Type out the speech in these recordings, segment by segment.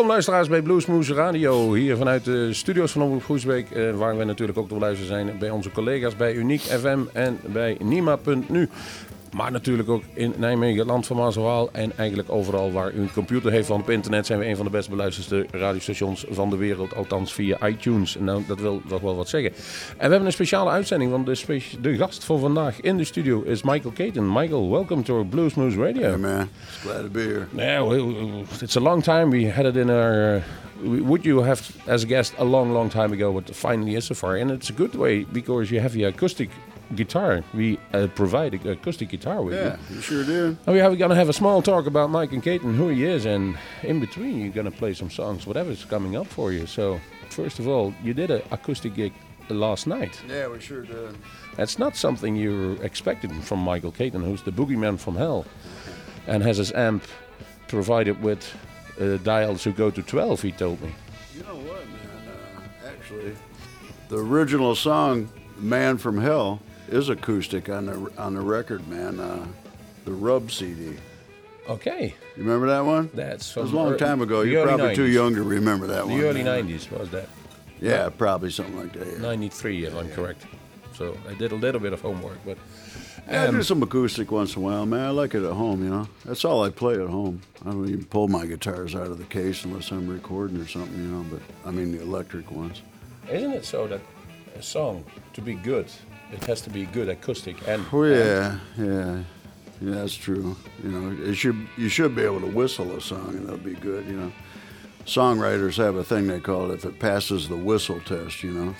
Welkom luisteraars bij Bluesmoose Radio. Hier vanuit de studio's van Omroep Groesbeek. Eh, waar we natuurlijk ook te beluisteren zijn bij onze collega's bij Uniek FM en bij Nima.nu. Maar natuurlijk ook in Nijmegen, land van Maas En eigenlijk overal waar u een computer heeft van op internet zijn we een van de best beluisterde radiostations van de wereld. Althans via iTunes. Nou, dat wil toch wel wat zeggen. En we hebben een speciale uitzending. Want de, de gast voor vandaag in de studio is Michael Caton. Michael, welcome to Bluesmoose Radio. Hey man, it's glad to be here. Yeah, it's a long time. We had it in our... Uh, would you have as a guest a long, long time ago, but finally is so far. And it's a good way because you have the acoustic guitar. We uh, provide an acoustic guitar with yeah, you. you sure do. And we are going to have a small talk about Mike and Kate and who he is, and in between you're going to play some songs, whatever's coming up for you. So first of all, you did an acoustic gig last night. Yeah, we sure did. That's not something you expected from Michael Katon, who's the boogeyman from hell, and has his amp provided with uh, dials who go to 12. He told me. You know what, man? Uh, actually, the original song "Man from Hell" is acoustic on the on the record, man. Uh, the Rub CD. Okay. You remember that one? That's it was a long time ago. You're probably 90s. too young to remember that the one. The early man. 90s was that? Yeah, probably something like that. Yeah. 93, if yeah, I'm yeah. correct. So I did a little bit of homework, but. Um, I do some acoustic once in a while, man. I like it at home, you know. That's all I play at home. I don't even pull my guitars out of the case unless I'm recording or something, you know. But I mean the electric ones. Isn't it so that a song to be good it has to be good acoustic and. Oh yeah, yeah, yeah. That's true. You know, it should you should be able to whistle a song and it'll be good. You know, songwriters have a thing they call it if it passes the whistle test. You know,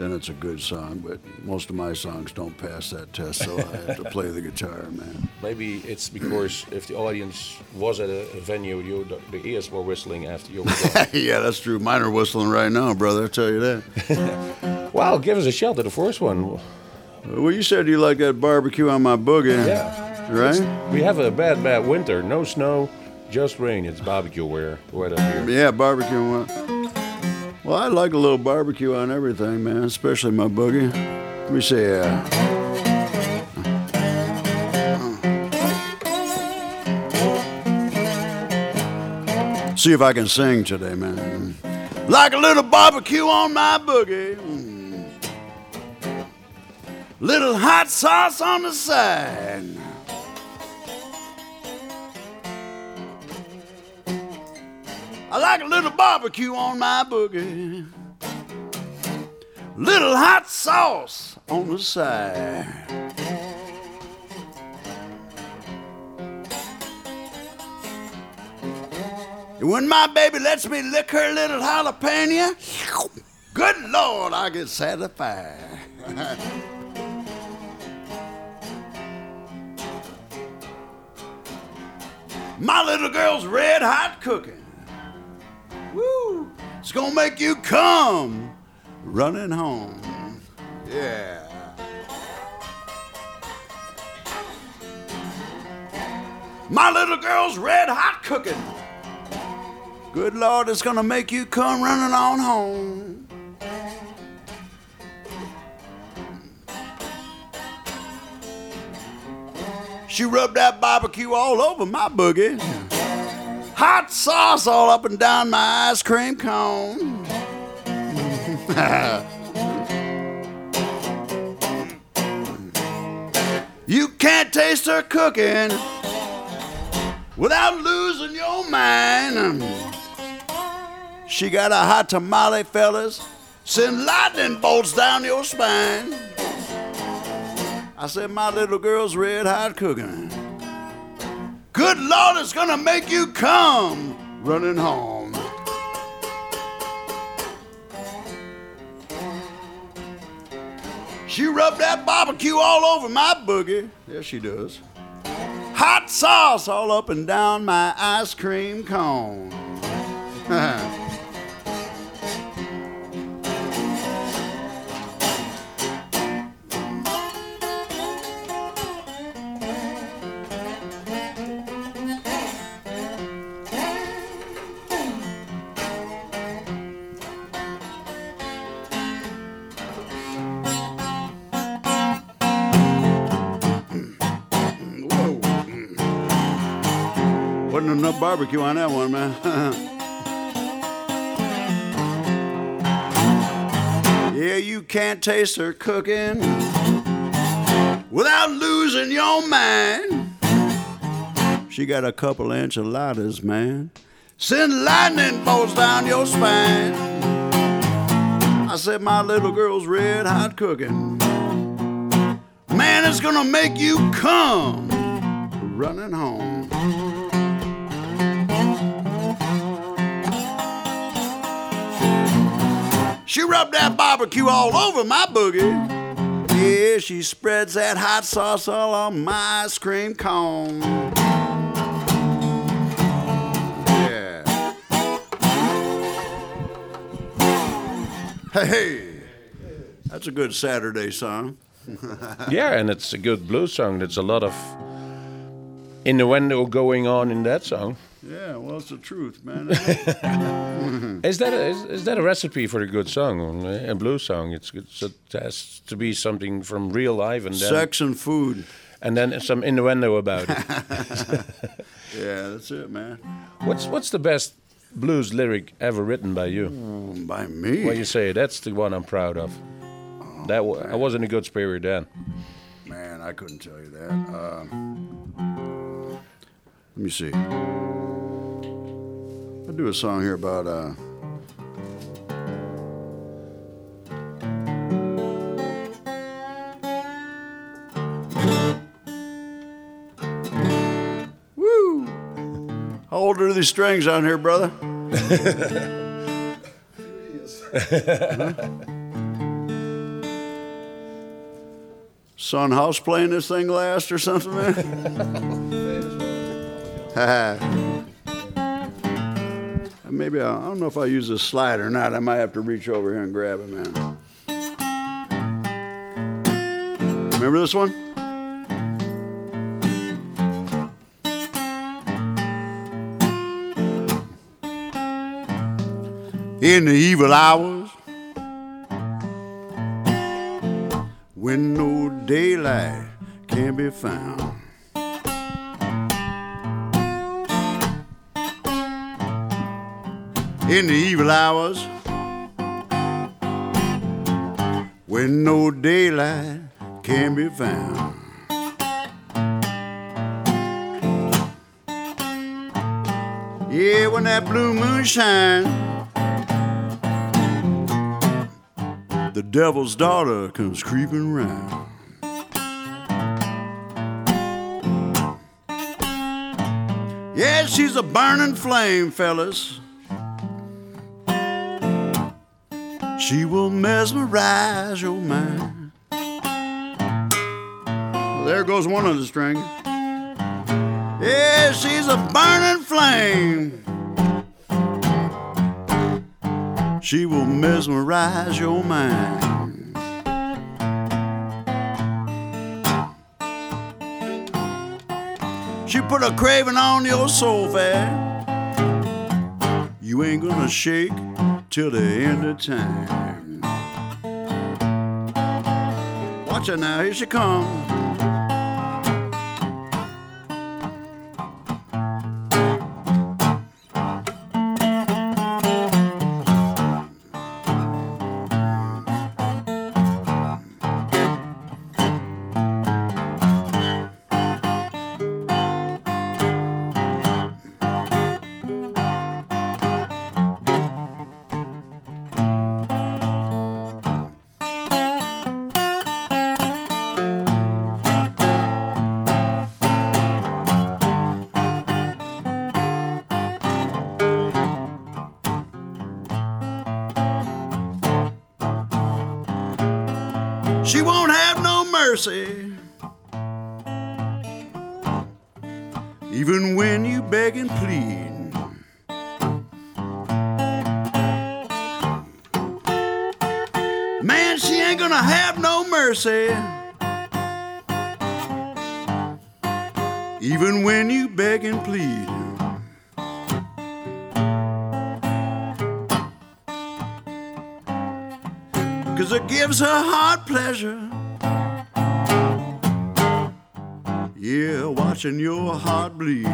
then it's a good song. But most of my songs don't pass that test, so I have to play the guitar, man. Maybe it's because if the audience was at a, venue, you the, ears were whistling after you. yeah, that's true. Mine are whistling right now, brother. I tell you that. Well, give us a shout to the first one. Well, you said you like that barbecue on my boogie. Yeah. Right? It's, we have a bad, bad winter. No snow, just rain. It's barbecue weather, weather here. Yeah, barbecue. Well, I like a little barbecue on everything, man, especially my boogie. Let me see. Uh, see if I can sing today, man like a little barbecue on my boogie. Little hot sauce on the side. I like a little barbecue on my boogie. Little hot sauce on the side. And when my baby lets me lick her little jalapeno, good Lord, I get satisfied. my little girl's red hot cooking. Woo! It's gonna make you come running home. Yeah. My little girl's red hot cooking. Good Lord, it's gonna make you come running on home. She rubbed that barbecue all over my boogie. Hot sauce all up and down my ice cream cone. you can't taste her cooking without losing your mind. She got a hot tamale, fellas. Send lightning bolts down your spine. I said, my little girl's red hot cooking. Good Lord, it's gonna make you come running home. She rubbed that barbecue all over my boogie. Yes, she does. Hot sauce all up and down my ice cream cone. barbecue on that one, man. yeah, you can't taste her cooking without losing your mind. She got a couple enchiladas, man. Send lightning bolts down your spine. I said, my little girl's red hot cooking. Man, it's gonna make you come running home. She rubbed that barbecue all over my boogie. Yeah, she spreads that hot sauce all on my ice cream cone. Yeah. Hey, hey. That's a good Saturday song. yeah, and it's a good blues song. There's a lot of innuendo going on in that song. Yeah, well, it's the truth, man. is that a, is, is, that a recipe for a good song, a blues song? It's good. So it has to be something from real life and then, sex and food, and then some innuendo about it. yeah, that's it, man. What's what's the best blues lyric ever written by you? Mm, by me? Well, you say that's the one I'm proud of. Oh, that I was in a good spirit then. Man, I couldn't tell you that. Uh, let me see. I'll do a song here about uh, Woo! How old are these strings on here, brother? huh? Son House playing this thing last or something, man? Uh-huh. maybe I, I, don't know if I use a slide or not. I might have to reach over here and grab it, man. Remember this one? In the evil hours, when no daylight can be found. In the evil hours when no daylight can be found. Yeah, when that blue moon shines, the devil's daughter comes creeping round. Yeah, she's a burning flame, fellas. She will mesmerize your mind. There goes one of the strings. Yeah, she's a burning flame. She will mesmerize your mind. She put a craving on your soul, fair. You ain't gonna shake till the end of time. Watch her now, here she comes. Gives her heart pleasure Yeah, watching your heart bleed.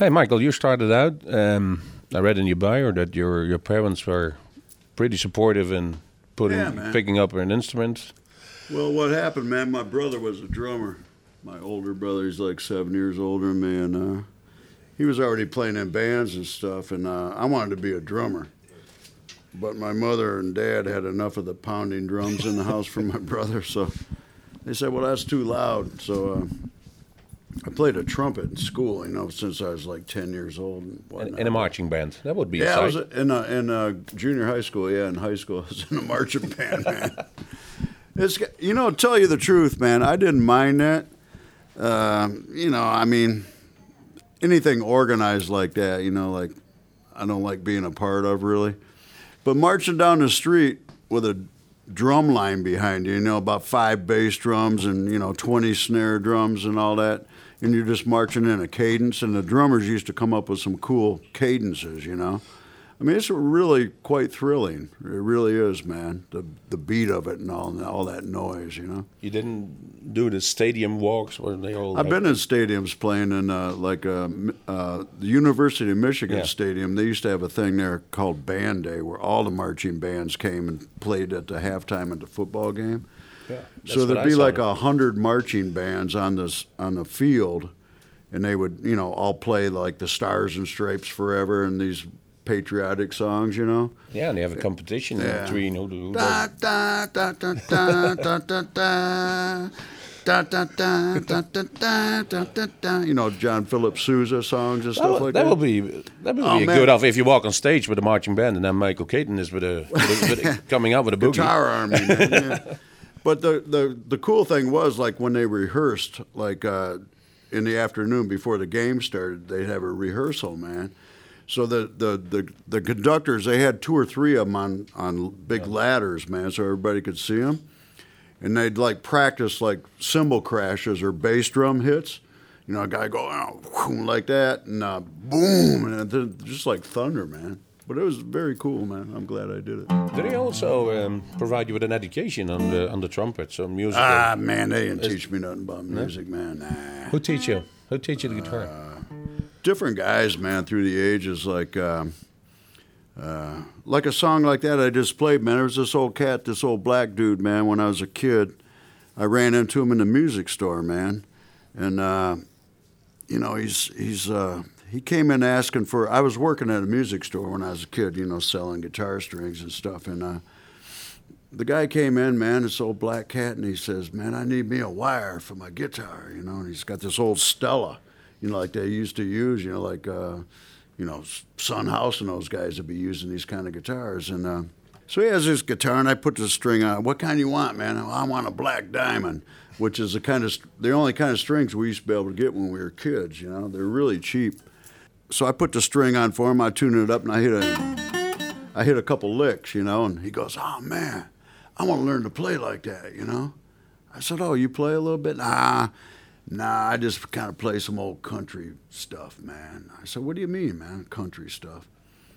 Hey, Michael, you started out. Um, I read in your bio that your your parents were pretty supportive in putting Yeah, picking up an instrument. Well, what happened, man? My brother was a drummer. My older brother, he's like seven years older than me, and uh, he was already playing in bands and stuff. And uh, I wanted to be a drummer, but my mother and dad had enough of the pounding drums in the house for my brother, so they said, "Well, that's too loud." So uh, I played a trumpet in school, you know, since I was like ten years old. And In, a marching band. That would be Yeah, I was in a, in a junior high school. Yeah, in high school, I was in a marching band, man. It's you know, tell you the truth, man. I didn't mind that. Um, you know, I mean, anything organized like that, you know, like I don't like being a part of really. But marching down the street with a drum line behind you, you know, about five bass drums and you know twenty snare drums and all that, and you're just marching in a cadence. And the drummers used to come up with some cool cadences, you know. I mean, it's really quite thrilling. It really is, man. The the beat of it and all and all that noise, you know. You didn't do the stadium walks where they all. I've been in stadiums playing in uh, like uh, uh, the University of Michigan Yeah. Stadium. They used to have a thing there called Band Day, where all the marching bands came and played at the halftime at the football game. Yeah, so there'd be like a hundred marching bands on this on the field, and they would you know all play like the Stars and Stripes Forever and these patriotic songs, you know. Yeah, and they have a competition Yeah. between who, who Da da da da da da da da. Da, da, da, da, da, da, da, da, da. You know John Philip Sousa songs and That, stuff would, like that that. would be that Oh, be a man. good off if you walk on stage with a marching band and then Michael Katon is with a, with with a coming out with a boogie. Guitar Army. Man, yeah. But the, the the cool thing was like when they rehearsed, like uh, in the afternoon before the game started, they'd have a rehearsal, man. So the, the, the, the conductors, they had two or three of them on, on big ladders, man, so everybody could see them. And they'd like practice like cymbal crashes or bass drum hits. You know, a guy go oh, like that, and uh, boom, and just like thunder, man. But it was very cool, man. I'm glad I did it. Did he also um, provide you with an education on the on the trumpet, so music? Ah, man, they didn't teach me nothing about music, man. Nah. Who teach you? Who teach you the guitar? Different guys, man, through the ages. Like, um, uh, like a song like that I just played, man. There was this old cat, this old black dude, man. When I was a kid, I ran into him in the music store, man, and uh, you know, he's he's uh, he came in asking for. I was working at a music store when I was a kid, you know, selling guitar strings and stuff, and. Uh, the guy came in, man, this old black cat, and he says, "Man, I need me a wire for my guitar," you know. And he's got this old Stella, you know, like they used to use, you know, like, uh, you know, Son House and those guys would be using these kind of guitars. And uh, so he has this guitar, and I put the string on. What kind you want, man? I want a black diamond, which is the kind of the only kind of strings we used to be able to get when we were kids. You know, they're really cheap. So I put the string on for him. I tuned it up, and I hit a I hit a couple licks, you know, and he goes, "Oh man, I want to learn to play like that," you know. I said, "Oh, you play a little bit?" Nah, nah, I just kind of play some old country stuff, man. I said, "What do you mean, man, country stuff?"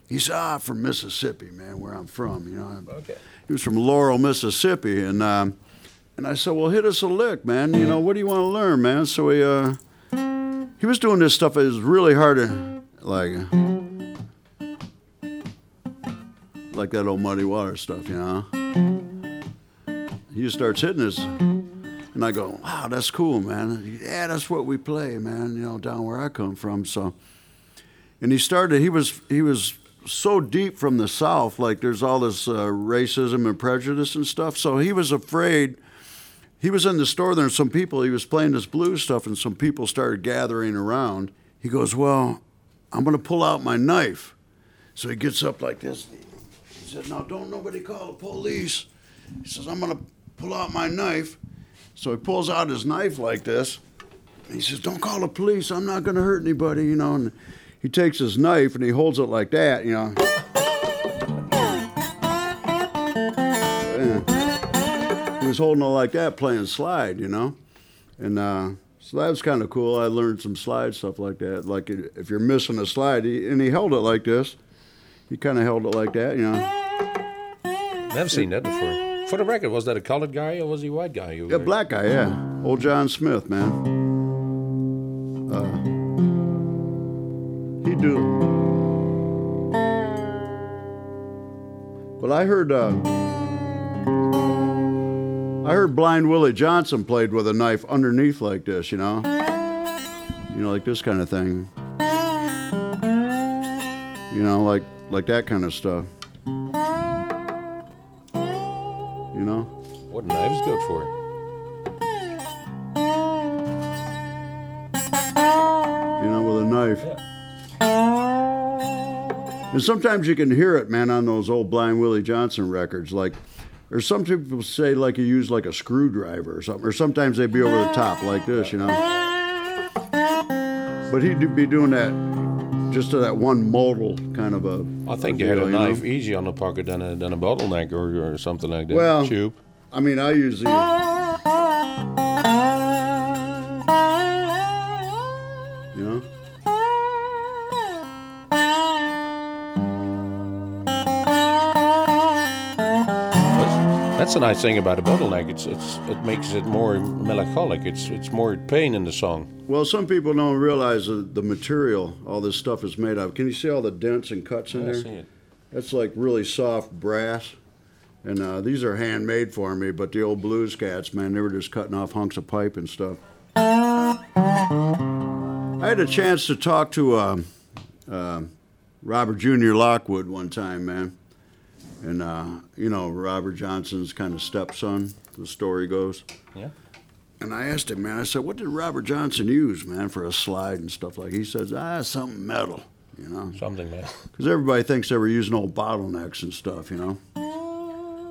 He said, "Ah, from Mississippi, man, where I'm from, you know." Okay. He was from Laurel, Mississippi, and um, and I said, "Well, hit us a lick, man. You know, what do you want to learn, man?" So he uh, he was doing this stuff. It was really hard to like. like that old muddy water stuff, you know. He starts hitting this, and I go, "Wow, that's cool, man. Yeah, that's what we play, man. You know, down where I come from." So, and he started. He was he was so deep from the south, like there's all this uh, racism and prejudice and stuff. So he was afraid. He was in the store there, and some people. He was playing this blues stuff, and some people started gathering around. He goes, "Well, I'm going to pull out my knife. So he gets up like this. He says, Now don't nobody call the police. He says, I'm going to pull out my knife. So he pulls out his knife like this. He says, Don't call the police. I'm not going to hurt anybody, you know. And he takes his knife and he holds it like that, you know. he was holding it like that, playing slide, you know. And, uh, so that was kind of cool. I learned some slide stuff like that. Like if you're missing a slide, he, and he held it like this. He kind of held it like that, you know. Never seen that before. For the record, was that a colored guy or was he a white guy? Yeah, black guy, yeah. Old John Smith, man. Uh, he do. But I heard, uh, I heard Blind Willie Johnson played with a knife underneath like this, you know, you know, like this kind of thing. You know, like like that kind of stuff. You know. What knives good for? you know, with a knife. And sometimes you can hear it, man, on those old Blind Willie Johnson records. Like, or some people say like you use like a screwdriver or something. Or sometimes they'd be over the top like this, you know. But he'd be doing that just to that one modal kind of a. I think you had a deal, know? knife easy on the pocket than a, than a bottleneck or, or something like that. Well- Tube. I mean, I usually. That's, the nice thing about a bottleneck. It's it's it makes it more melancholic. It's it's more pain in the song. Well, some people don't realize the, the material all this stuff is made of. Can you see all the dents and cuts in I there? see it. That's like really soft brass. And uh, these are handmade for me, but the old blues cats, man, they were just cutting off hunks of pipe and stuff. I had a chance to talk to um uh, Robert Jr. Lockwood one time, man. And, uh, you know, Robert Johnson's kind of stepson, the story goes. Yeah. And I asked him, man, I said, what did Robert Johnson use, man, for a slide and stuff like He says, ah, something metal, you know. Something metal. Because everybody thinks they were using old bottlenecks and stuff, you know.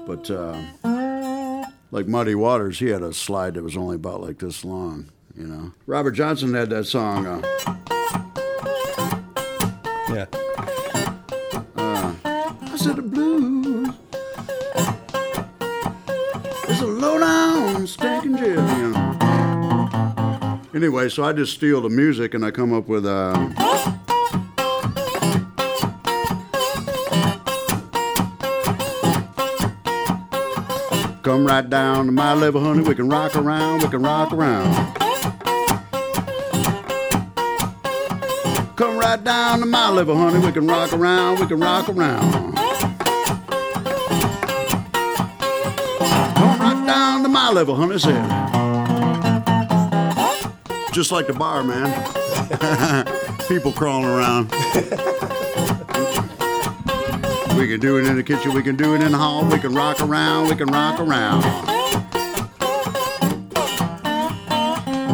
But uh, like Muddy Waters, he had a slide that was only about like this long, you know. Robert Johnson had that song. Uh, Anyway, so I just steal the music and I come up with uh, Come right down to my level, honey. We can rock around, we can rock around. Come right down to my level, honey. We can rock around, we can rock around. Come right down to my level, honey. Said. Just like the bar, man. People crawling around. we can do it in the kitchen, we can do it in the hall, we can rock around, we can rock around.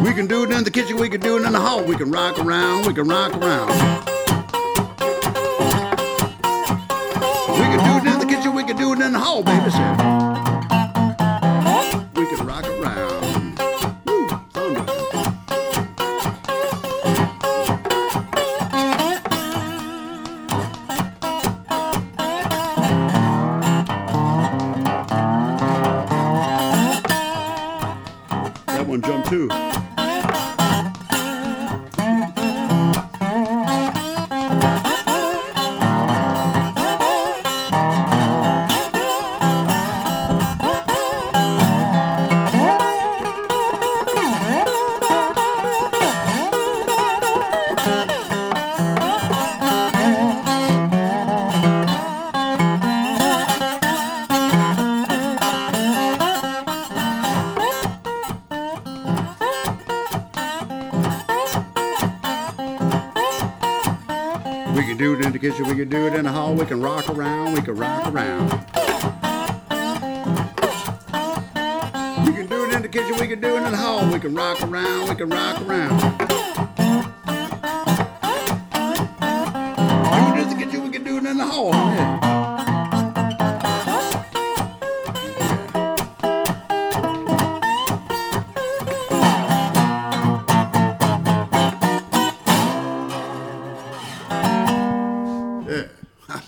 We can do it in the kitchen, we can do it in the hall, we can rock around, we can rock around.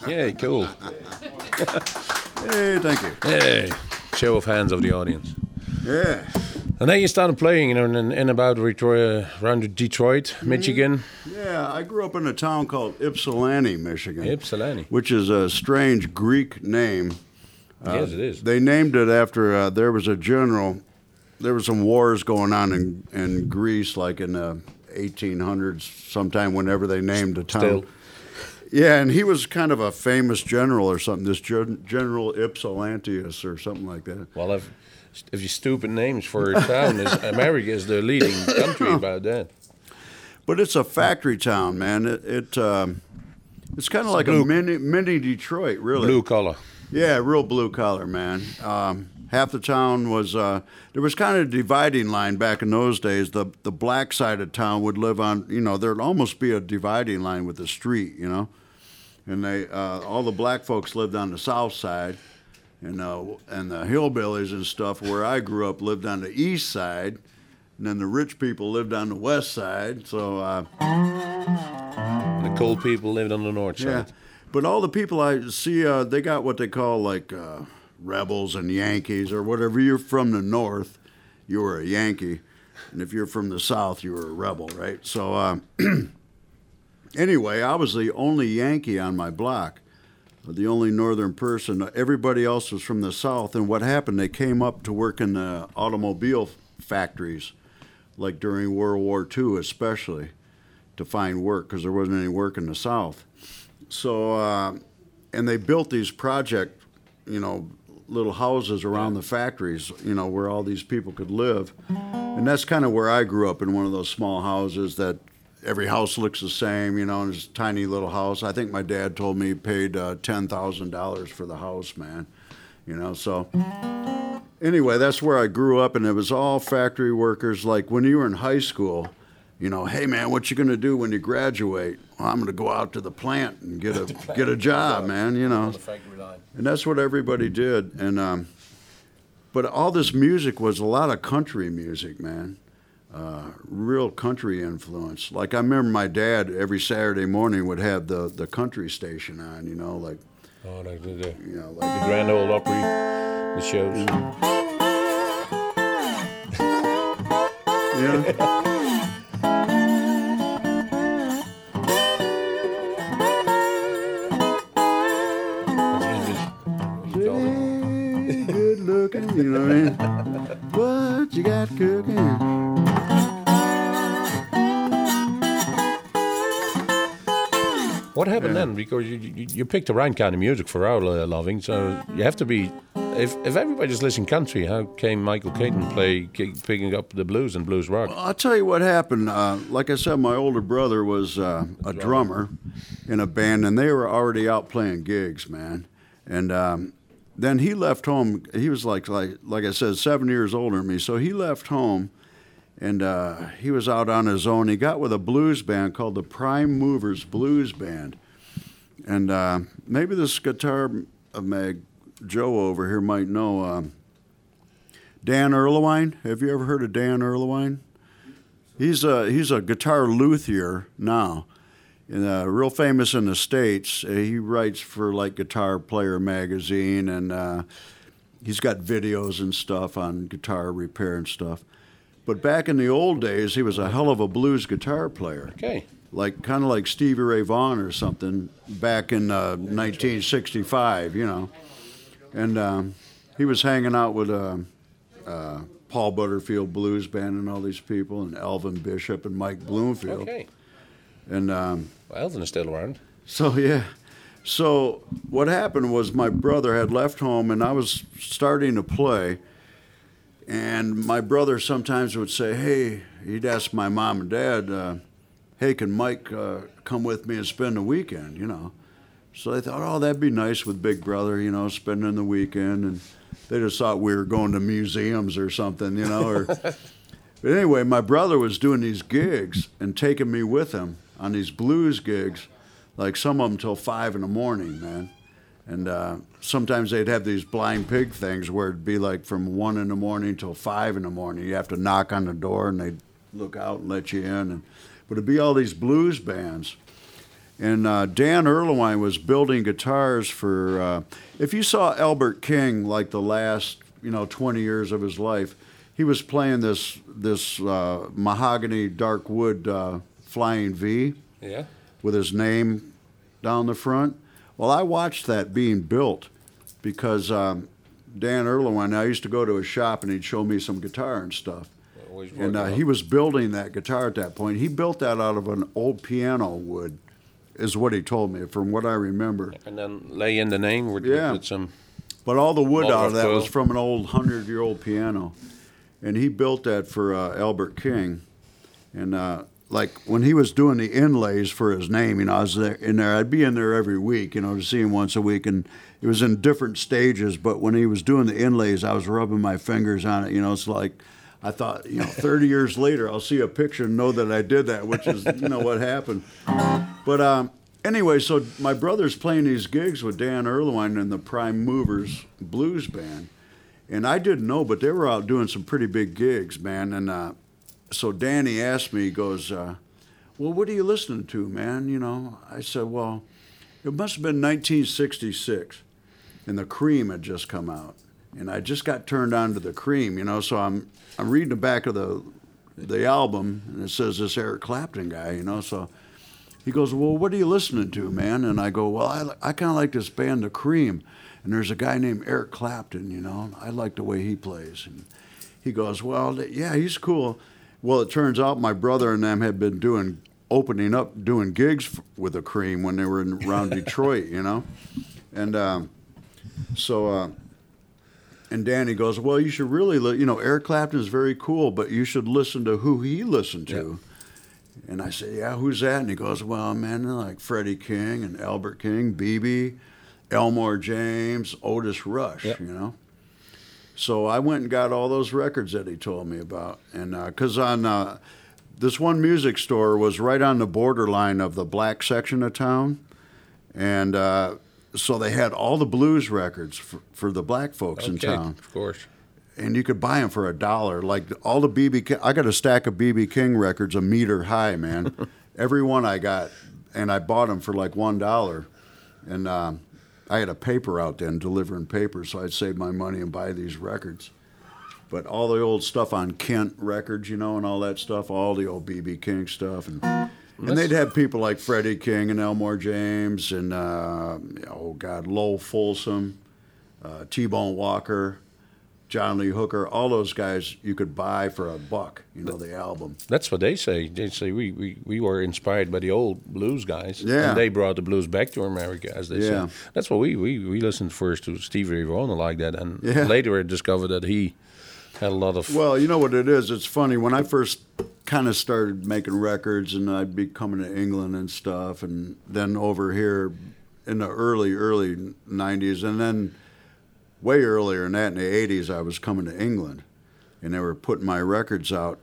Yeah, cool. Hey, thank you. Hey, show of hands of the audience. Yeah. And then you started playing, you know, in, in about Detroit, uh, around Detroit, Michigan. Yeah, I grew up in a town called Ypsilanti, Michigan. Ypsilanti. Which is a strange Greek name. yes, it is. They named it after uh, there was a general. There were some wars going on in, in Greece, like in the 1800s, sometime whenever they named a town. Still. Yeah, and he was kind of a famous general or something. This gen- General Ypsilantius or something like that. Well, if if you stupid names for a town, is America is the leading country about that. But it's a factory town, man. It, it um, it's kind of like blue- a mini mini Detroit, really. Blue collar. Yeah, real blue collar, man. Um, half the town was uh, there was kind of a dividing line back in those days. The the black side of town would live on, you know, there'd almost be a dividing line with the street, you know, and they uh, all the black folks lived on the south side, and uh, and the hillbillies and stuff where I grew up lived on the east side. And then the rich people lived on the west side. So, uh, The cold people lived on the north Yeah, side. but all the people I see, uh, they got what they call like uh, rebels and Yankees or whatever. You're from the north, you were a Yankee, and if you're from the south, you were a rebel, right? So uh, anyway, I was the only Yankee on my block, the only northern person. Everybody else was from the south, and what happened? They came up to work in the automobile factories, like during World War II, especially to find work because there wasn't any work in the South. So, uh, and they built these project, you know, little houses around the factories, you know, where all these people could live. And that's kind of where I grew up in one of those small houses that every house looks the same, you know, and it's a tiny little house. I think my dad told me he paid uh, $10,000 for the house, man, you know, so anyway, that's where I grew up, and it was all factory workers. Like when you were in high school, you know, hey man, what you gonna do when you graduate? Well, I'm gonna go out to the plant and get a get a job, man. You know, and that's what everybody did. And um, but all this music was a lot of country music, man. Uh, real country influence. Like I remember my dad every Saturday morning would have the the country station on. You know, like Oh, like the, the, you know, the Grand Ole Opry, the shows. yeah. Hey, good looking, you know what I mean? What you got cooking? What happened then? Because you, you you picked the right kind of music for our uh, loving, so you have to be. If if everybody's listening country, how came Michael Katon play ki- picking up the blues and blues rock? Well, I'll tell you what happened. Uh, like I said, my older brother was uh, a drummer in a band, and they were already out playing gigs, man. And um, then he left home. He was like like like I said, seven years older than me. So he left home, and uh, he was out on his own. He got with a blues band called the Prime Movers Blues Band, and uh, maybe this guitar mag Joe over here might know. Um, Dan Erlewine. Have you ever heard of Dan Erlewine? He's a he's a guitar luthier now, and uh, real famous in the states. Uh, he writes for like Guitar Player magazine, and uh, he's got videos and stuff on guitar repair and stuff. But back in the old days, he was a hell of a blues guitar player, Okay. like kind of like Stevie Ray Vaughan or something back in uh, 1965, you know. And um, he was hanging out with. Uh, uh, Paul Butterfield Blues Band and all these people, and Elvin Bishop and Mike Bloomfield. Okay. And um, Well, Elvin is still around. so, yeah. So, what happened was my brother had left home, and I was starting to play. And my brother sometimes would say, Hey, he'd ask my mom and dad, uh, Hey, can Mike uh, come with me and spend the weekend? You know. So they thought, Oh, that'd be nice with Big Brother, you know, spending the weekend. And they just thought we were going to museums or something, you know. Or, but anyway, my brother was doing these gigs and taking me with him on these blues gigs, like some of them till five in the morning, man. And uh, sometimes they'd have these blind pig things where it'd be like from one in the morning till five in the morning. You have to knock on the door and they'd look out and let you in. And, but it'd be all these blues bands. And uh, Dan Erlewine was building guitars for. Uh, if you saw Albert King like the last, you know, 20 years of his life, he was playing this this uh, mahogany dark wood uh, flying V Yeah. with his name down the front. Well, I watched that being built because um, Dan Erlewine. I used to go to his shop and he'd show me some guitar and stuff. And uh, he was building that guitar at that point. He built that out of an old piano wood, is what he told me, from what I remember. and then lay in the name with, Yeah. with some. But all the wood out of that was from an old hundred-year-old piano, and he built that for uh, Albert King. And uh, like when he was doing the inlays for his name, you know, I was there in there. I'd be in there every week, you know, to see him once a week, and it was in different stages. But when he was doing the inlays, I was rubbing my fingers on it. You know, it's like I thought, you know, 30 years later, I'll see a picture and know that I did that, which is, you know, what happened. But um, anyway, so my brother's playing these gigs with Dan Erlewine and the Prime Movers Blues Band. And I didn't know, but they were out doing some pretty big gigs, man. And uh, so Danny asked me, he goes, uh, Well, what are you listening to, man? You know, I said, Well, it must have been 1966. And the cream had just come out. And I just got turned on to the cream, you know. So I'm I'm reading the back of the the album, and it says this Eric Clapton guy, you know. So he goes, Well, what are you listening to, man? And I go, Well, I, I kind of like this band, The Cream. And there's a guy named Eric Clapton, you know. I like the way he plays. And he goes, Well, yeah, he's cool. Well, it turns out my brother and them had been doing, opening up, doing gigs with The Cream when they were in, around Detroit, you know. And um, so, uh, and Danny goes, Well, you should really, li- you know, Eric Clapton is very cool, but you should listen to who he listened to. And I said, Yeah, who's that? And he goes, Well, man, like Freddie King and Albert King, BB, Elmore James, Otis Rush, Yep. you know? So I went and got all those records that he told me about. And because on uh, this one music store was right on the borderline of the black section of town. And uh, so they had all the blues records for, for the black folks in town of course. and you could buy them for a dollar. Like all the BB, King, I got a stack of BB King records a meter high, man. Every one I got, and I bought them for like one dollar, and um, I had a paper out then delivering paper, so I'd save my money and buy these records. But all the old stuff on Kent records, you know, and all that stuff, all the old BB King stuff, and and they'd have people like Freddie King and Elmore James and uh, oh God, Lowell Fulson, uh, T-Bone Walker. John Lee Hooker, all those guys you could buy for a buck, you know, the album. That's what they say. They say we, we, we were inspired by the old blues guys. Yeah. And they brought the blues back to America, as they Yeah. say. That's what we, we, we listened first to Stevie Ray Vaughan like that. And Yeah. later I discovered that he had a lot of. Well, you know what it is? It's funny. When I first kind of started making records and I'd be coming to England and stuff, and then over here in the early, early 90s, and then way earlier than that in the 80s, I was coming to England and they were putting my records out.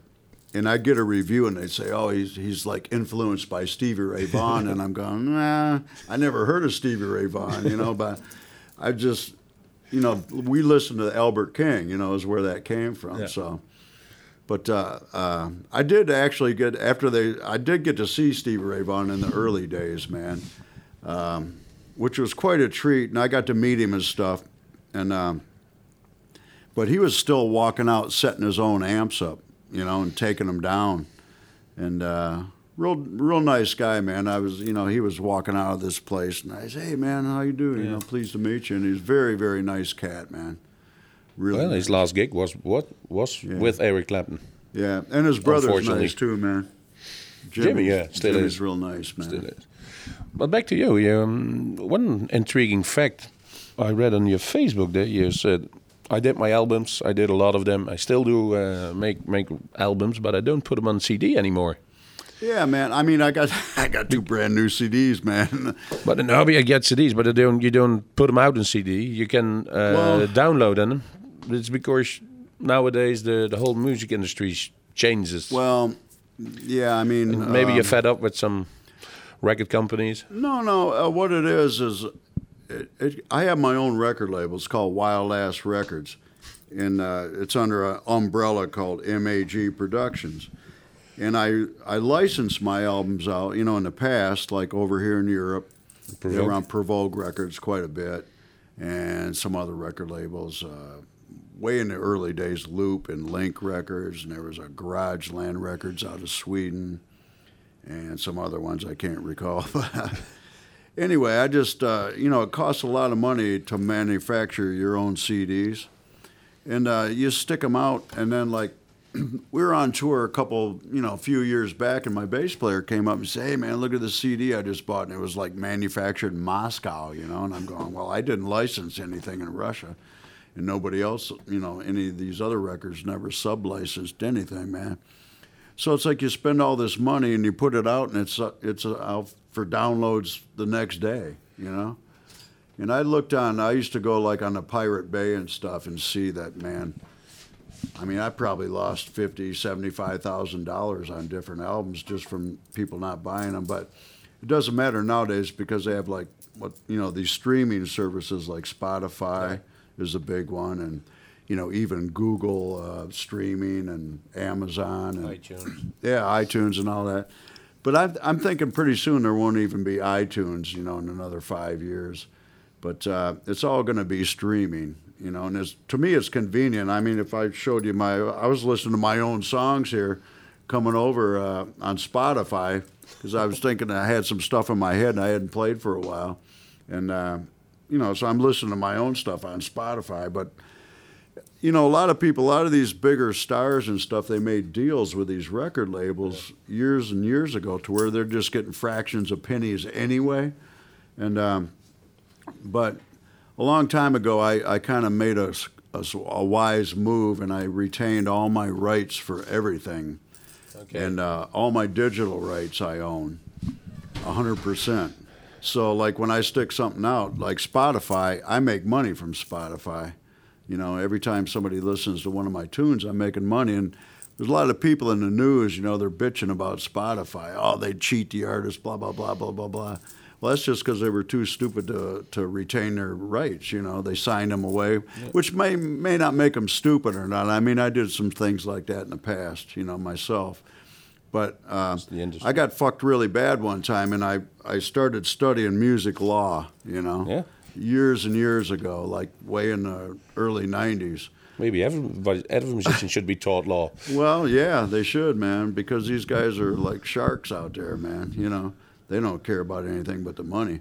And I'd get a review and they'd say, oh, he's, he's like influenced by Stevie Ray Vaughan. and I'm going, nah, I never heard of Stevie Ray Vaughan, you know, but I just, you know, we listened to Albert King, you know, is where that came from. Yeah. So, but uh, uh, I did actually get after they, I did get to see Stevie Ray Vaughan in the early days, man, um, which was quite a treat. And I got to meet him and stuff, and um, but he was still walking out, setting his own amps up, you know, and taking them down, and. Uh, Real, real nice guy, man. I was, you know, he was walking out of this place, and I said, "Hey, man, how you doing? You Yeah. know, pleased to meet you." And he's very, very nice cat, man. Really, well, nice. his last gig was what was Yeah. with Eric Clapton. Yeah, and his brother's nice too, man. Jimmy, yeah, still Jimmy's is. real nice, man. Still is. But back to you. you, Um, one intriguing fact I read on your Facebook that you said, I did my albums. I did a lot of them. I still do uh, make make albums, but I don't put them on CD anymore. Yeah, man. I mean, I got I got two brand new CDs, man. But in hobby, I get CDs, but I don't. You don't put them out on CD. You can uh, Well- download them. It's because nowadays the the whole music industry changes. well, yeah, I mean, Maybe um, you're fed up with some record companies. No, no. Uh, what it is is, it, it, I have my own record label. It's called Wild Ass Records, and uh, it's under an umbrella called MAG Productions. And I I license my albums out, you know, in the past, like over here in Europe, Provogue. around Provogue Records quite a bit, and some other record labels. Uh, way in the early days, Loop and Link Records, and there was a Garage Land Records out of Sweden, and some other ones I can't recall. anyway, I just, uh, you know, it costs a lot of money to manufacture your own CDs. And uh, you stick them out, and then, like, we were on tour a couple, you know, a few years back, and my bass player came up and said, "Hey, man, look at the CD I just bought," and it was like manufactured in Moscow, you know. And I'm going, "Well, I didn't license anything in Russia, and nobody else, you know, any of these other records never sub-licensed anything, man." So it's like you spend all this money and you put it out, and it's uh, it's uh, for downloads the next day, you know. And I looked on. I used to go like on the Pirate Bay and stuff and see that man I mean, I probably lost fifty, seventy-five thousand dollars on different albums just from people not buying them. But it doesn't matter nowadays because they have like what you know these streaming services like Spotify is a big one, and you know even Google uh, streaming and Amazon and iTunes. yeah, iTunes and all that. But I'm, I'm thinking pretty soon there won't even be iTunes, you know, in another five years. But uh, it's all going to be streaming you know, and to me it's convenient. I mean, if I showed you my, I was listening to my own songs here, coming over uh, on Spotify because I was thinking I had some stuff in my head and I hadn't played for a while, and uh, you know, so I'm listening to my own stuff on Spotify. But you know, a lot of people, a lot of these bigger stars and stuff, they made deals with these record labels years and years ago to where they're just getting fractions of pennies anyway, and um, but a long time ago, I, I kind of made a, a, a, wise move and I retained all my rights for everything. Okay. And uh, all my digital rights I own 100%. So, like when I stick something out, like Spotify, I make money from Spotify. You know, every time somebody listens to one of my tunes, I'm making money. And there's a lot of people in the news, you know, they're bitching about Spotify. Oh, they cheat the artist, blah, blah, blah, blah, blah, blah. Well, that's just because they were too stupid to, to retain their rights. You know, they signed them away, which may may not make them stupid or not. I mean, I did some things like that in the past, you know, myself. But uh, I got fucked really bad one time, and I, I started studying music law. You know, yeah. Years and years ago, like way in the early '90s. Maybe everybody, every musician should be taught law. Well, yeah, they should, man, because these guys are like sharks out there, man. You know. They don't care about anything but the money.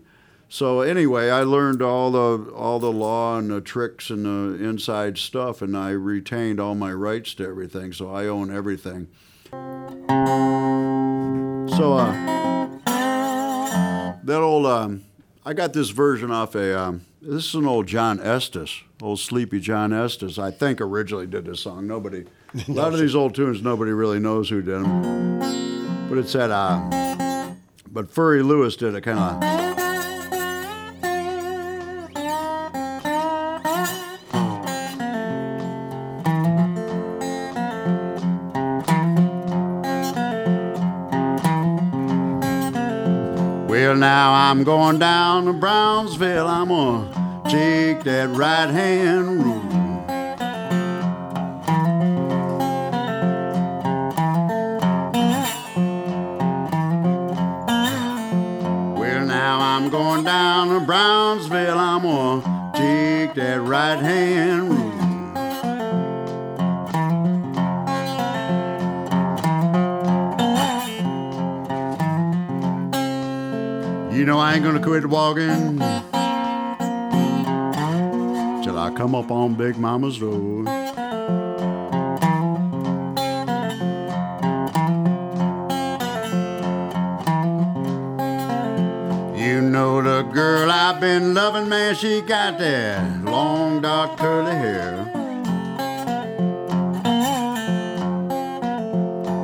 So anyway, I learned all the all the law and the tricks and the inside stuff, and I retained all my rights to everything. So I own everything. So uh, that old um, I got this version off a um, this is an old John Estes, old sleepy John Estes. I think originally did this song. Nobody, a lot of these old tunes, nobody really knows who did them. But it said. Uh, but Furry Lewis did it kind of. I'm going down to Brownsville. I'm gonna take that right hand. Brownsville, I'm going down to Brownsville, I'm o', take that right hand ain't gonna quit walking till I come up on Big Mama's road. You know the girl I've been loving, man, she got that long dark curly hair.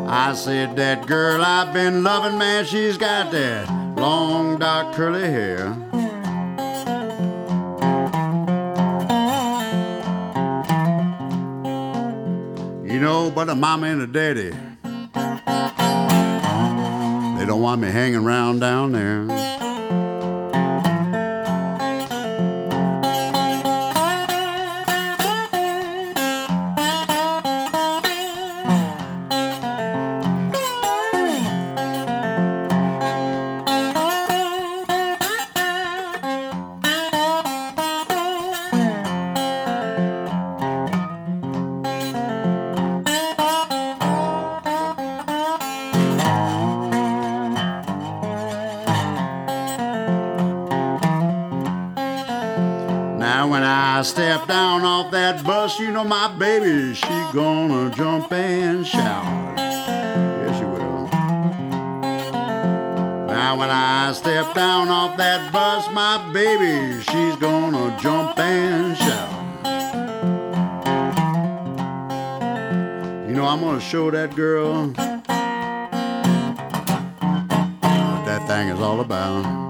I said that girl I've been loving, man, she's got that long dark curly hair. You know, but a mama and a daddy, they don't want me hanging around down there. Down off that bus, you know my baby, she gonna jump and shout. Yes, she will. Now when I step down off that bus, my baby, she's gonna jump and shout. You know, I'm gonna show that girl what that thing is all about.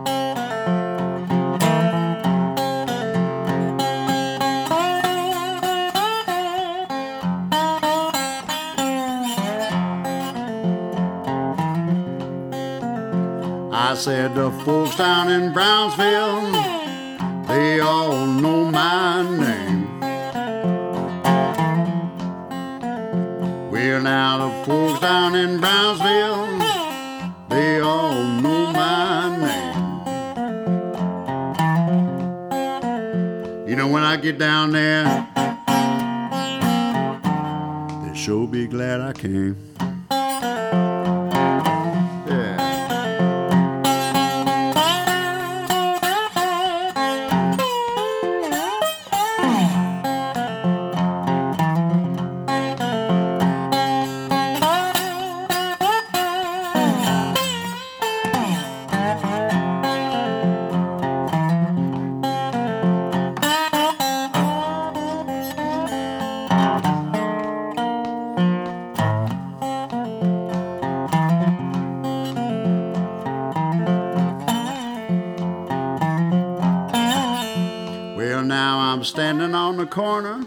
Standing on the corner.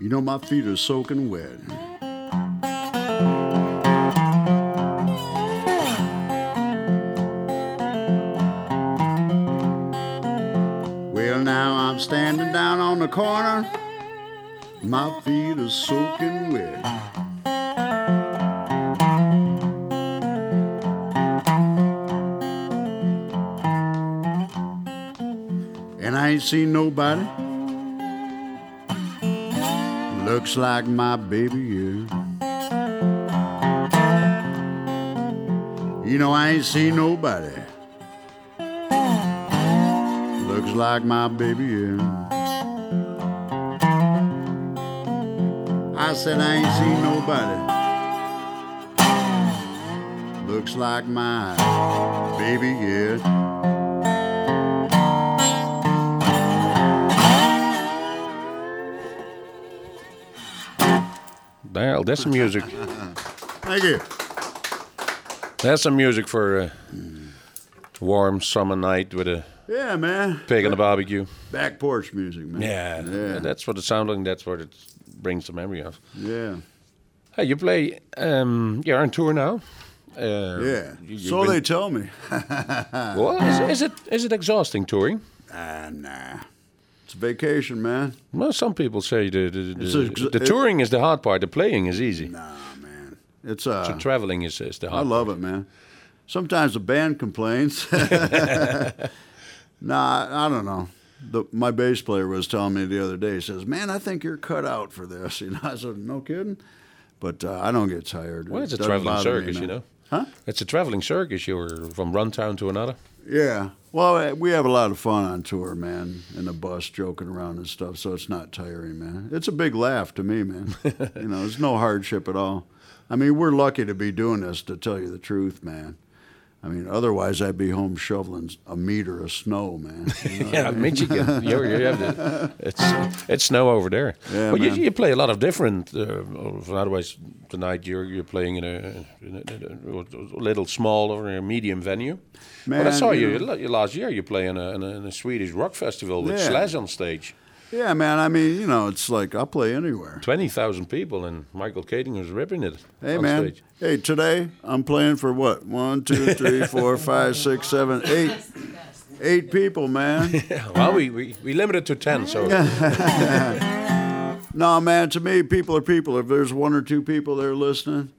You know, my feet are soaking wet. Well, now I'm standing down on the corner. My feet are soaking wet. Ain't seen nobody. Looks like my baby, yeah. You know, I ain't seen nobody. Looks like my baby, yeah. I said I ain't seen nobody. Looks like my baby, yeah. There, that's some music. Thank you. That's some music for a warm summer night with a Yeah, man. pig on the barbecue. Back porch music, man. Yeah, Yeah. that's what it sounds like. That's what it brings the memory of. Yeah. Hey, you play. Um, you're on tour now. Uh, Yeah. you- so been- they tell me. Well, is, is it is it exhausting touring? ah, nah. It's vacation, man. Well, some people say the the, the, the touring is the hard part. The playing is easy. Nah, man. It's uh The traveling is, is the hard. I love it, man. Sometimes the band complains. nah, I, don't know. The, my bass player was telling me the other day. He says, "Man, I think you're cut out for this." You know, I said, "No kidding." But uh, I don't get tired. Well, it's a It doesn't traveling bother me, circus, you know. Huh? It's a traveling circus. You're from one town to another. Yeah. Well, uh, we have a lot of fun on tour, man, in the bus, joking around and stuff. So it's not tiring, man. It's a big laugh to me, man. you know, it's no hardship at all. I mean, we're lucky to be doing this, to tell you the truth, man. I mean, otherwise I'd be home shoveling a meter of snow, man. You know? Yeah, Michigan. you you have the, it's it's snow over there. Yeah, but you, you play a lot of different. Uh, otherwise, tonight you're you're playing in a, in a, a little small or a medium venue. Man, but I saw you you, know- last year. You play in a, in a, in a Swedish rock festival with Yeah. Slash on stage. Yeah, man. I mean, you know, it's like I'll play anywhere. Twenty thousand people, and Michael Katon was ripping it Hey, on man. stage. Hey, today I'm playing for what? One, two, three, four, five, six, seven, eight. Eight people, man. well, we, we, we limited to ten, so No, man, to me, people are people. If there's one or two people there listening,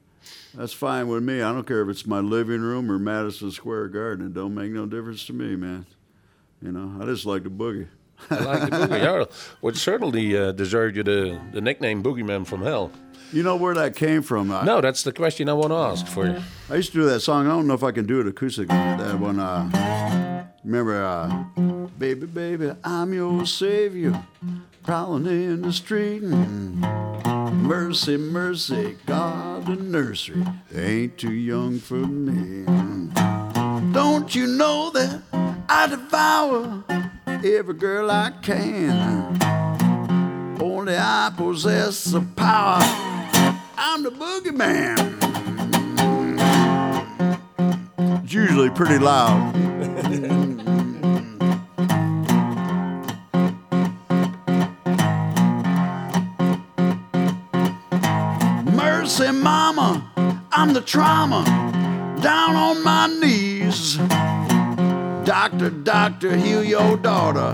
that's fine with me. I don't care if it's my living room or Madison Square Garden. It don't make no difference to me, man. You know, I just like to boogie. I like the boogie. Yeah, which certainly uh, deserved you the, the nickname Boogeyman from Hell. You know where that came from? I, No, that's the question I want to ask for you. I used to do that song. I don't know if I can do it acoustic. That one. Uh, Remember, uh, baby, baby, I'm your savior, prowling in the street. Mercy, mercy, God, the nursery ain't too young for me. Don't you know that I devour every girl I can? Only I possess the power. I'm the boogeyman. It's usually pretty loud. Mercy, mama, I'm the trauma down on my knees. Doctor, doctor, heal your daughter.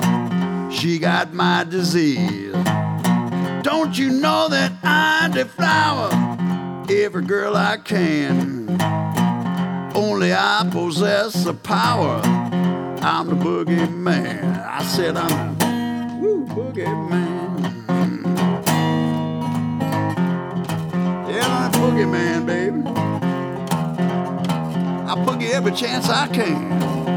She got my disease. Don't you know that I deflower every girl I can? Only I possess the power. I'm the boogeyman. I said I'm the woo, boogeyman. Yeah, I'm the boogeyman, baby. I boogie every chance I can.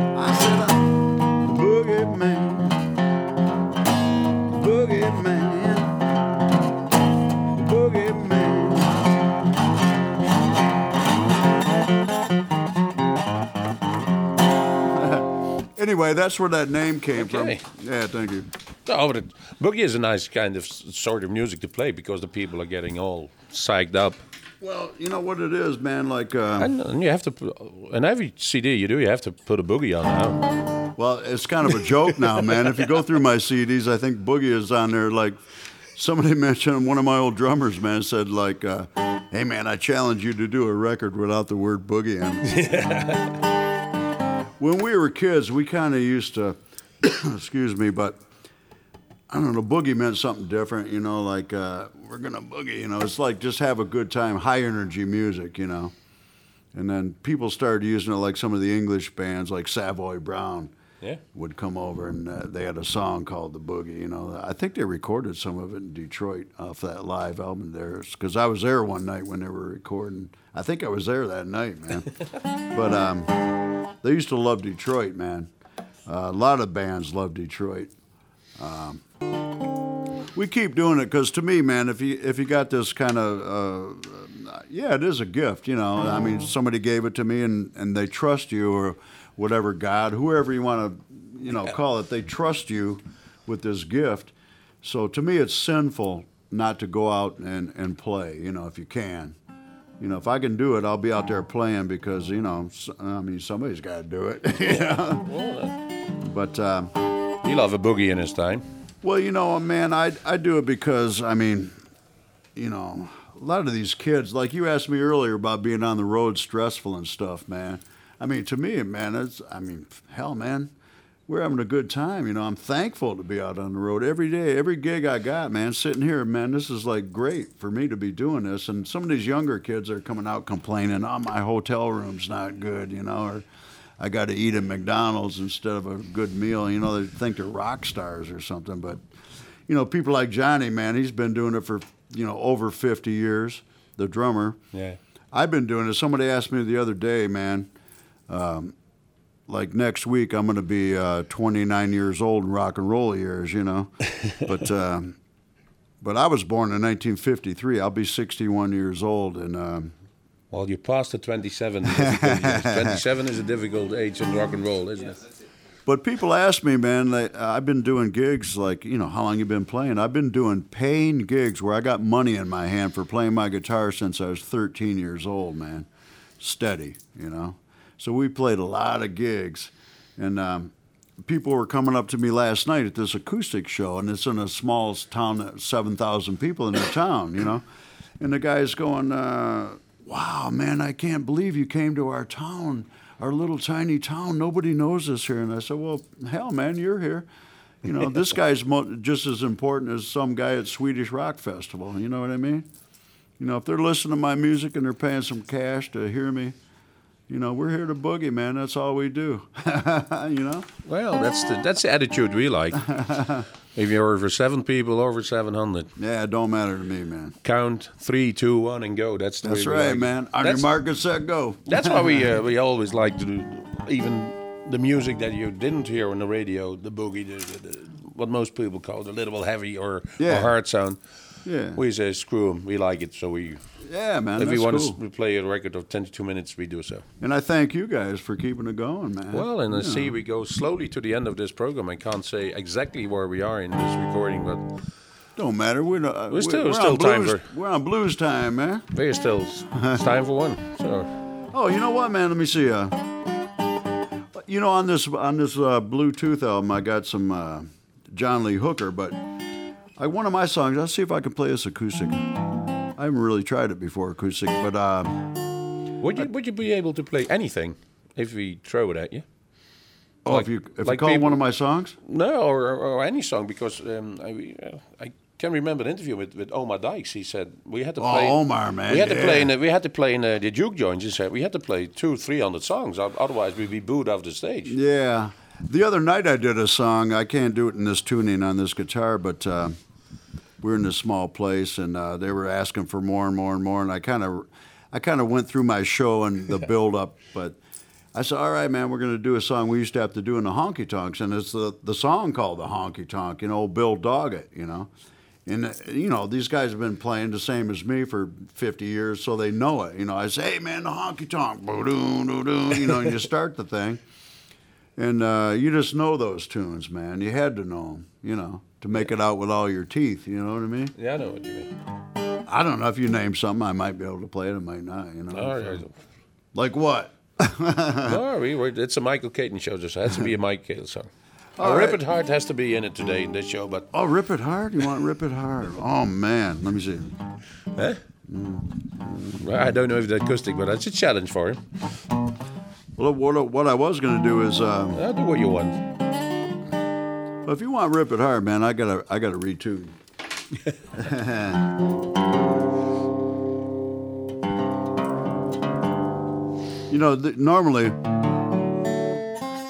Anyway, that's where that name came Okay. from. Yeah, thank you. Oh, but boogie is a nice kind of sort of music to play because the people are getting all psyched up. Well, you know what it is, man. Like, uh, And, and you have to, in every CD you do, you have to put a boogie on now. well, it's kind of a joke now, man. If you go through my CDs, I think Boogie is on there. Like, somebody mentioned one of my old drummers, man, said like, uh, "Hey, man, I challenge you to do a record without the word boogie on it." when we were kids, we kind of used to, excuse me, but I don't know, boogie meant something different, you know, like uh, we're gonna boogie, you know. It's like just have a good time, high energy music, you know. And then people started using it like some of the English bands, like Savoy Brown, Yeah. would come over and uh, they had a song called The Boogie. You know, I think they recorded some of it in Detroit off that live album there. Because I was there one night when they were recording. I think I was there that night, man. but um, they used to love Detroit, man. Uh, a lot of bands love Detroit. Um, we keep doing it because to me, man, if you if you got this kind of uh, yeah, it is a gift, you know. I mean, somebody gave it to me, and and they trust you, or whatever God, whoever you want to, you know, call it. They trust you with this gift. So to me, it's sinful not to go out and and play. You know, if you can. You know, if I can do it, I'll be out there playing because you know, I mean, somebody's got to do it. you know? Uh, But. Um, he'll have a boogie in his time. Well, you know, man, I I do it because I mean, you know, a lot of these kids, like you asked me earlier about being on the road, stressful and stuff, man. I mean, to me, man, it's I mean, hell, man, we're having a good time. You know, I'm thankful to be out on the road every day, every gig I got, man. Sitting here, man, this is like great for me to be doing this. And some of these younger kids are coming out complaining, "Oh, my hotel room's not good," you know, or I got to eat at McDonald's instead of a good meal. You know, they think they're rock stars or something. But, you know, people like Johnny, man, he's been doing it for, you know, over 50 years, the drummer. Yeah. I've been doing it. Somebody asked me the other day, man, um, like next week I'm going to be uh, 29 years old in rock and roll years, you know. but um, but I was born in 1953. I'll be 61 years old, and um, Well, you passed the 27 27 is a difficult age in rock and roll, isn't it? But people ask me, man, they, I've been doing gigs like, you know, how long you been playing? I've been doing paying gigs where I got money in my hand for playing my guitar since I was 13 years old, man. Steady, you know. So we played a lot of gigs. And um, people were coming up to me last night at this acoustic show, and it's in a small town, 7,000 people in the town, you know. And the guy's going, uh, wow, man, I can't believe you came to our town, our little tiny town. Nobody knows us here. And I said, well, hell, man, you're here. You know, this guy's mo- just as important as some guy at Swedish Rock Festival. You know what I mean? You know, if they're listening to my music and they're paying some cash to hear me, you know, we're here to boogie, man. That's all we do. you know? Well, that's the that's the attitude we like. if you're over seven people, over 700, Yeah, it don't matter to me, man. count three, two, one, and go. That's the That's right, like man. On your That's- mark, get set, go. That's why we uh, we always like to do, even the music that you didn't hear on the radio, the boogie, the, the, the, what most people call the little heavy or, Yeah. or hard sound. Yeah. We say screw them. We like it, so we. Yeah, man. if that's want cool. to play a record of 22 minutes, we do so. And I thank you guys for keeping it going, man. Well, and I You see we go slowly to the end of this program. I can't say exactly where we are in this recording, but Don't matter. We're, not, We're still- we're still time blues, for- We're on blues time, man. we're still. it's time for one. So. Oh, you know what, man? Let me see. Uh, you know, on this on this uh, Bluetooth album, I got some uh, John Lee Hooker, but I one of my songs. I'll see if I can play this acoustic. I haven't really tried it before acoustic, but uh, Would you would you be able to play anything if we throw it at you? oh, Like- if you if like you call people- one of my songs, No, or, or any song because um, I, I can remember an interview with, with Omar Dykes. He said we had to Oh, play. Omar, man, we had to play in the, we had to play in uh, the juke joints. He said we had to play two three hundred songs, otherwise we'd be booed off the stage. yeah. The other night I did a song. I can't do it in this tuning on this guitar, but uh, we were in this small place and uh, they were asking for more and more and more, and I kind of, I kind of went through my show and the build up, but. I said, "All right, man, we're going to do a song we used to have to do in the honky tonks, and it's the the song called the honky tonk. You know, Bill Doggett. You know, and uh, you know these guys have been playing the same as me for 50 years, so they know it. You know, I say, hey man, the honky tonk, you know, and you start the thing, and uh, you just know those tunes, man. You had to know them, you know, to make it out with all your teeth. You know what I mean? Yeah, I know what you mean. I don't know if you name something, I might be able to play it, I might not. You know, All right. like what? no, we, we're, it's a Michael Katon show. Just it has to be a Mike Katon song. All right. Rip It Hard has to be in it today in this show, but Oh, rip it hard? You want rip it hard? Oh man, let me see. eh? I don't know if the acoustic, but that's a challenge for him. Well, what, what I was gonna do is, uh, Uh, do what you want. Well, if you want to rip it hard, man, I gotta I gotta retune. you know, th- normally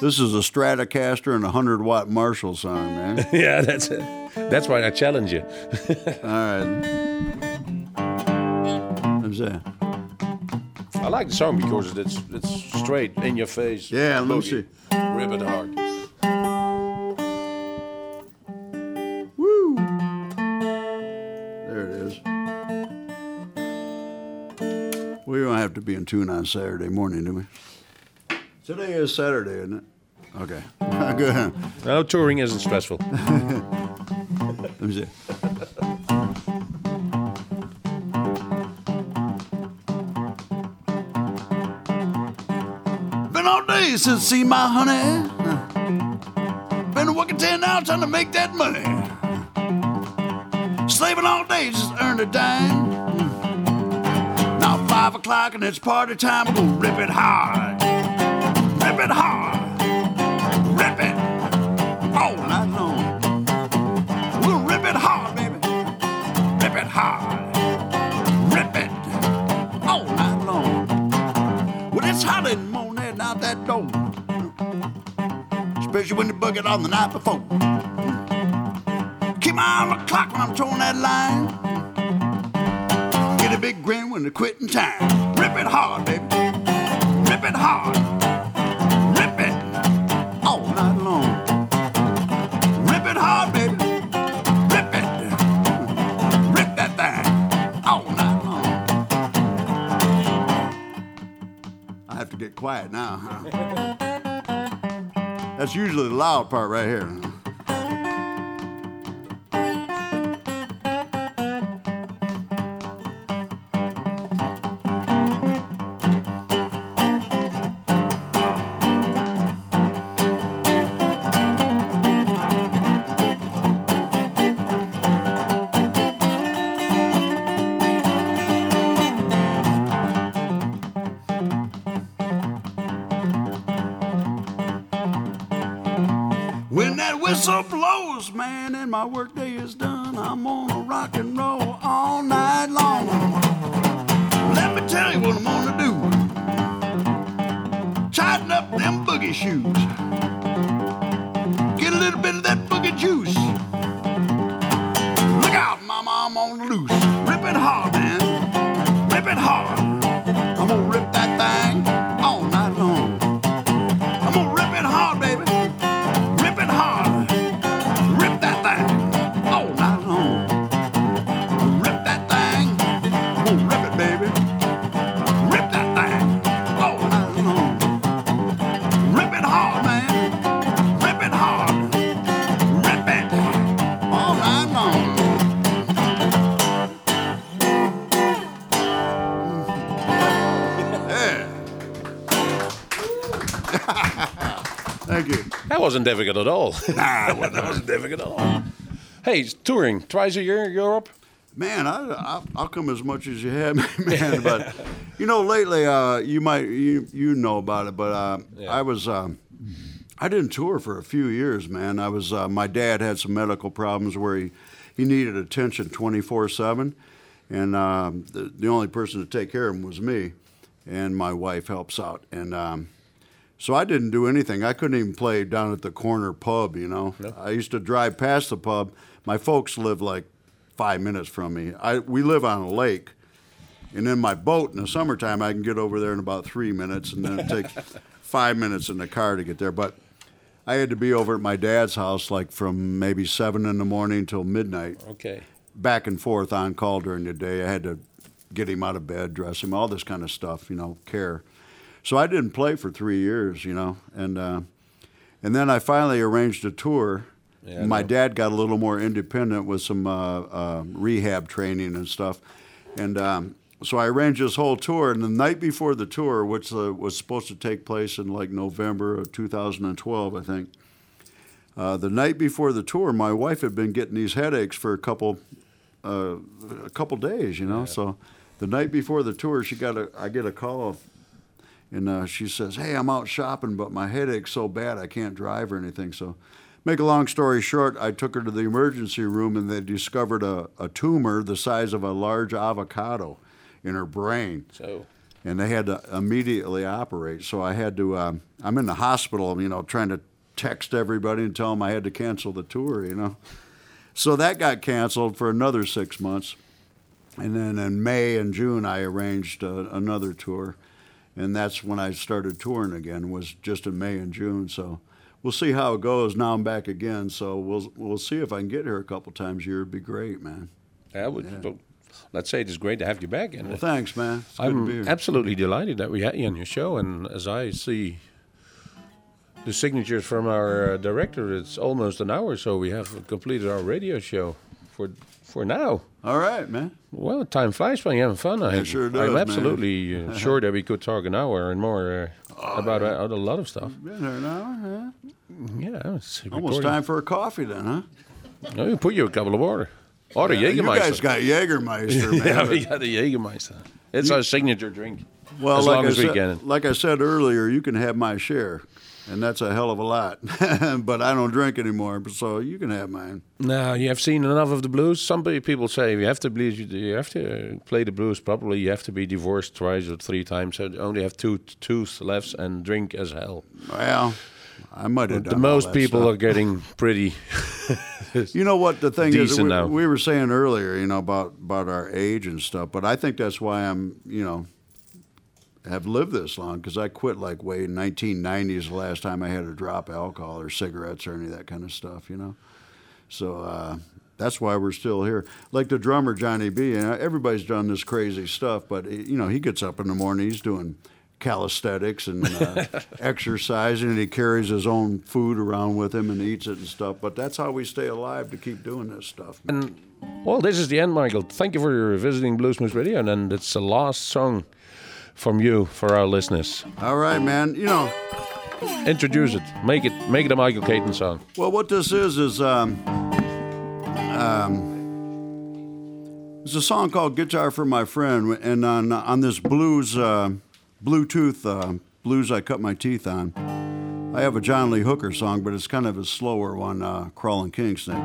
this is a Stratocaster and a hundred watt Marshall song, man. yeah, that's it. That's why I challenge you. All right. What's that? I like the song because it's it's straight in your face. Yeah, let me. Rip it hard. We don't have to be in tune on Saturday morning, do we? Today is Saturday, isn't it? Okay. Good. No, touring isn't stressful. Let me see. Been all day since see my honey. Been working ten hours trying to make that money. Slaving all day just to earn a dime. Five o'clock and it's party time. We're gonna rip it hard. Rip it hard. Rip it all night long. We'll rip it hard, baby. Rip it hard. Rip it all night long. Well, it's hot in the morning out that door. Especially when you bug it on the night before. Keep my eye on the clock when I'm towing that line. A big grin when they're quitting time. Rip it hard, baby. Rip it hard. Rip it all night long. Rip it hard, baby. Rip it. Rip that thing all night long. I have to get quiet now, huh? That's usually the loud part right here. Whistle blows, man, and my workday is done, I'm gonna rock and roll all night long. Let me tell you what I'm gonna do. Tighten up them boogie shoes. Get a little bit of that boogie juice. Look out, mama, I'm on the loose. Wasn't difficult at all. Nah, well, that wasn't difficult at all. Hey, touring twice a year, in Europe. Man, I, I, I'll come as much as you have, man. But you know, lately, uh, you might you you know about it, but uh, Yeah. I was um, I didn't tour for a few years, man. I was uh, my dad had some medical problems where he he needed attention twenty four seven, and um, the the only person to take care of him was me, and my wife helps out, and um, so I didn't do anything. I couldn't even play down at the corner pub, you know. I used to drive past the pub. My folks live like five minutes from me. I we live on a lake, and in my boat in the summertime I can get over there in about three minutes, and then it takes five minutes in the car to get there. But I had to be over at my dad's house like from maybe seven in the morning till midnight, Okay. back and forth on call during the day. I had to get him out of bed, dress him, all this kind of stuff, you know, care. So I didn't play for three years, you know, and uh, and then I finally arranged a tour. Yeah, My dad got a little more independent with some uh, uh, rehab training and stuff, and um, so I arranged this whole tour. And the night before the tour, which uh, was supposed to take place in like November of 2012, I think. Uh, the night before the tour, my wife had been getting these headaches for a couple, uh, a couple days, you know. So, the night before the tour, she got a, I get a call, and uh, she says, "Hey, I'm out shopping, but my headache's so bad I can't drive or anything." So, make a long story short, I took her to the emergency room, and they discovered a, a tumor the size of a large avocado in her brain So, and they had to immediately operate. So I had to. Um, I'm in the hospital, you know, trying to text everybody and tell them I had to cancel the tour, you know. So that got canceled for another six months, and then in May and June I arranged uh, another tour, and that's when I started touring again. Was just in May and June. So. We'll see how it goes. Now I'm back again, so we'll we'll see if I can get here a couple times a year. It'd be great, man. I would. well, let's say it's great to have you back. And Well, thanks, man. It's good to be I'm absolutely delighted that we had you on your show. And as I see the signatures from our uh, director, it's almost an hour, so we have completed our radio show for for now. All right, man. Well, time flies when you're having fun. I, It sure does, I'm absolutely uh, sure that we could talk an hour and more uh, about uh, a lot of stuff. Been here an hour, huh? Yeah, it's Almost recording. time for a coffee then, huh? No, we put you a couple of water. Or the Yeah, you Jägermeister. guys got Jägermeister, man. yeah, we got the Jägermeister. It's our signature drink. Well, as like long I as we like I said earlier, you can have my share, and that's a hell of a lot. but I don't drink anymore, so you can have mine. Now you have seen enough of the blues. Some people say you have to blues. You have to play the blues properly. You have to be divorced twice or three times. So only have two tooth left and drink as hell. Well, I might have The most people stuff. are getting pretty. You know what the thing is? We, we were saying earlier, you know, about about our age and stuff. But I think that's why I'm, you know, have lived this long because I quit like way in 1990s the last time I had to drop alcohol or cigarettes or any of that kind of stuff. You know, so uh, that's why we're still here. Like the drummer Johnny B. You know, everybody's done this crazy stuff, but you know, he gets up in the morning, he's doing calisthenics and uh, exercising, and he carries his own food around with him and eats it and stuff. But that's how we stay alive to keep doing this stuff. And well, this is the end, Michael. Thank you for visiting Bluesmoose Radio, and it's the last song from you for our listeners. All right, man. You know, Introduce it. Make it. Make it a Michael Katon song. well, what this is is um, um, it's a song called "Guitar for My Friend," and on on this blues uh, Bluetooth uh, blues I cut my teeth on. I have a John Lee Hooker song, but it's kind of a slower one, uh, "Crawling King Snake."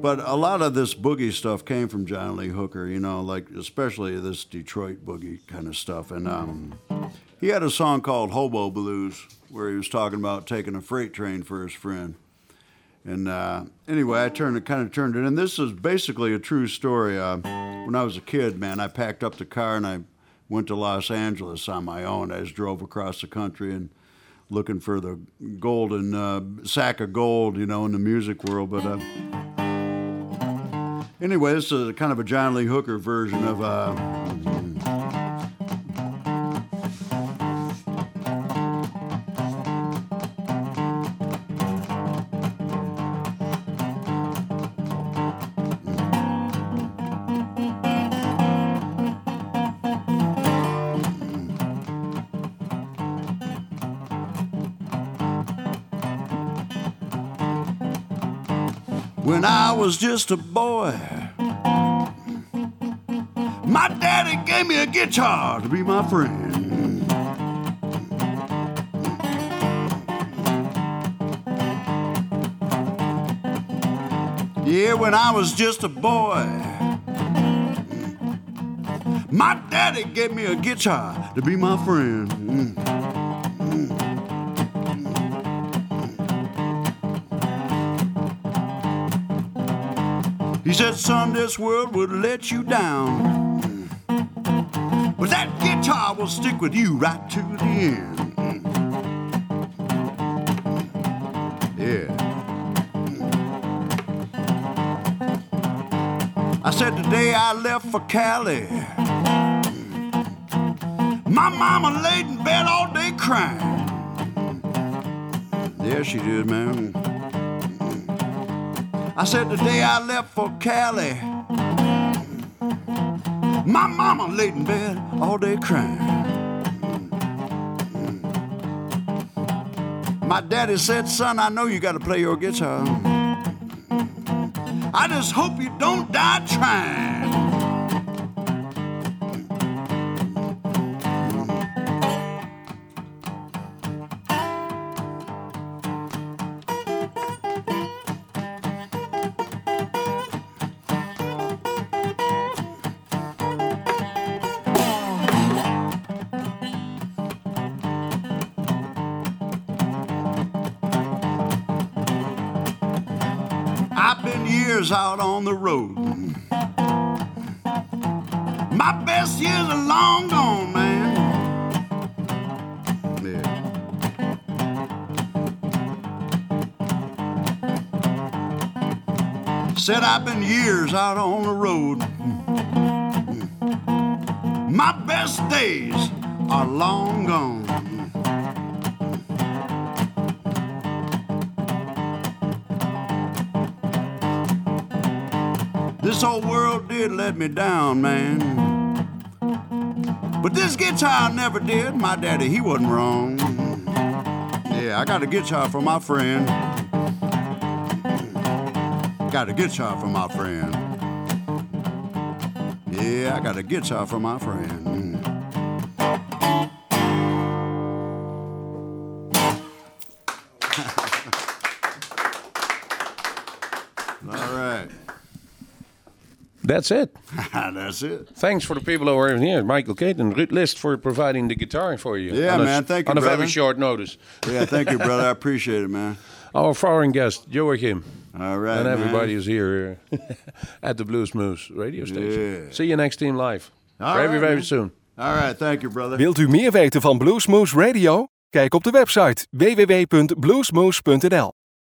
But a lot of this boogie stuff came from John Lee Hooker, you know, like especially this Detroit boogie kind of stuff. And um, he had a song called Hobo Blues where he was talking about taking a freight train for his friend. And uh, anyway, I turned it, kind of turned it, and this is basically a true story. Uh, when I was a kid, man, I packed up the car and I went to Los Angeles on my own. I just drove across the country and looking for the golden uh, sack of gold, you know, in the music world. But uh, Anyway, this is kind of a John Lee Hooker version of. Uh, was just a boy. My daddy gave me a guitar to be my friend. Yeah, when I was just a boy, my daddy gave me a guitar to be my friend. He said, Son, this world would let you down. But that guitar will stick with you right to the end. Yeah. I said, The day I left for Cali, my mama laid in bed all day crying. Yeah, she did, man. I said the day I left for Cali, my mama laid in bed all day crying. My daddy said, son, I know you got to play your guitar. I just hope you don't die trying. Years out on the road. My best years are long gone, man. Yeah. Said I've been years out on the road. My best days are long gone. Me down, man. But this guitar never did. My daddy, he wasn't wrong. Yeah, I got a guitar for my friend. Got a guitar for my friend. Yeah, I got a guitar for my friend. All right. That's it. That's it. Thanks for the people who are here. Michael Kate and Ruud List for providing the guitar for you. Yeah, on a, man. Thank you, On a very short notice. Yeah, thank you, brother. I appreciate it, man. Our foreign guest, Joachim. All right. and man. everybody is here uh, at the Bluesmoose radio station. Yeah. See you next team live. All very, right, very man. soon. All right. Thank you, brother. Wilt u meer weten van Bluesmoose Radio? Kijk op de website www.bluesmoose.nl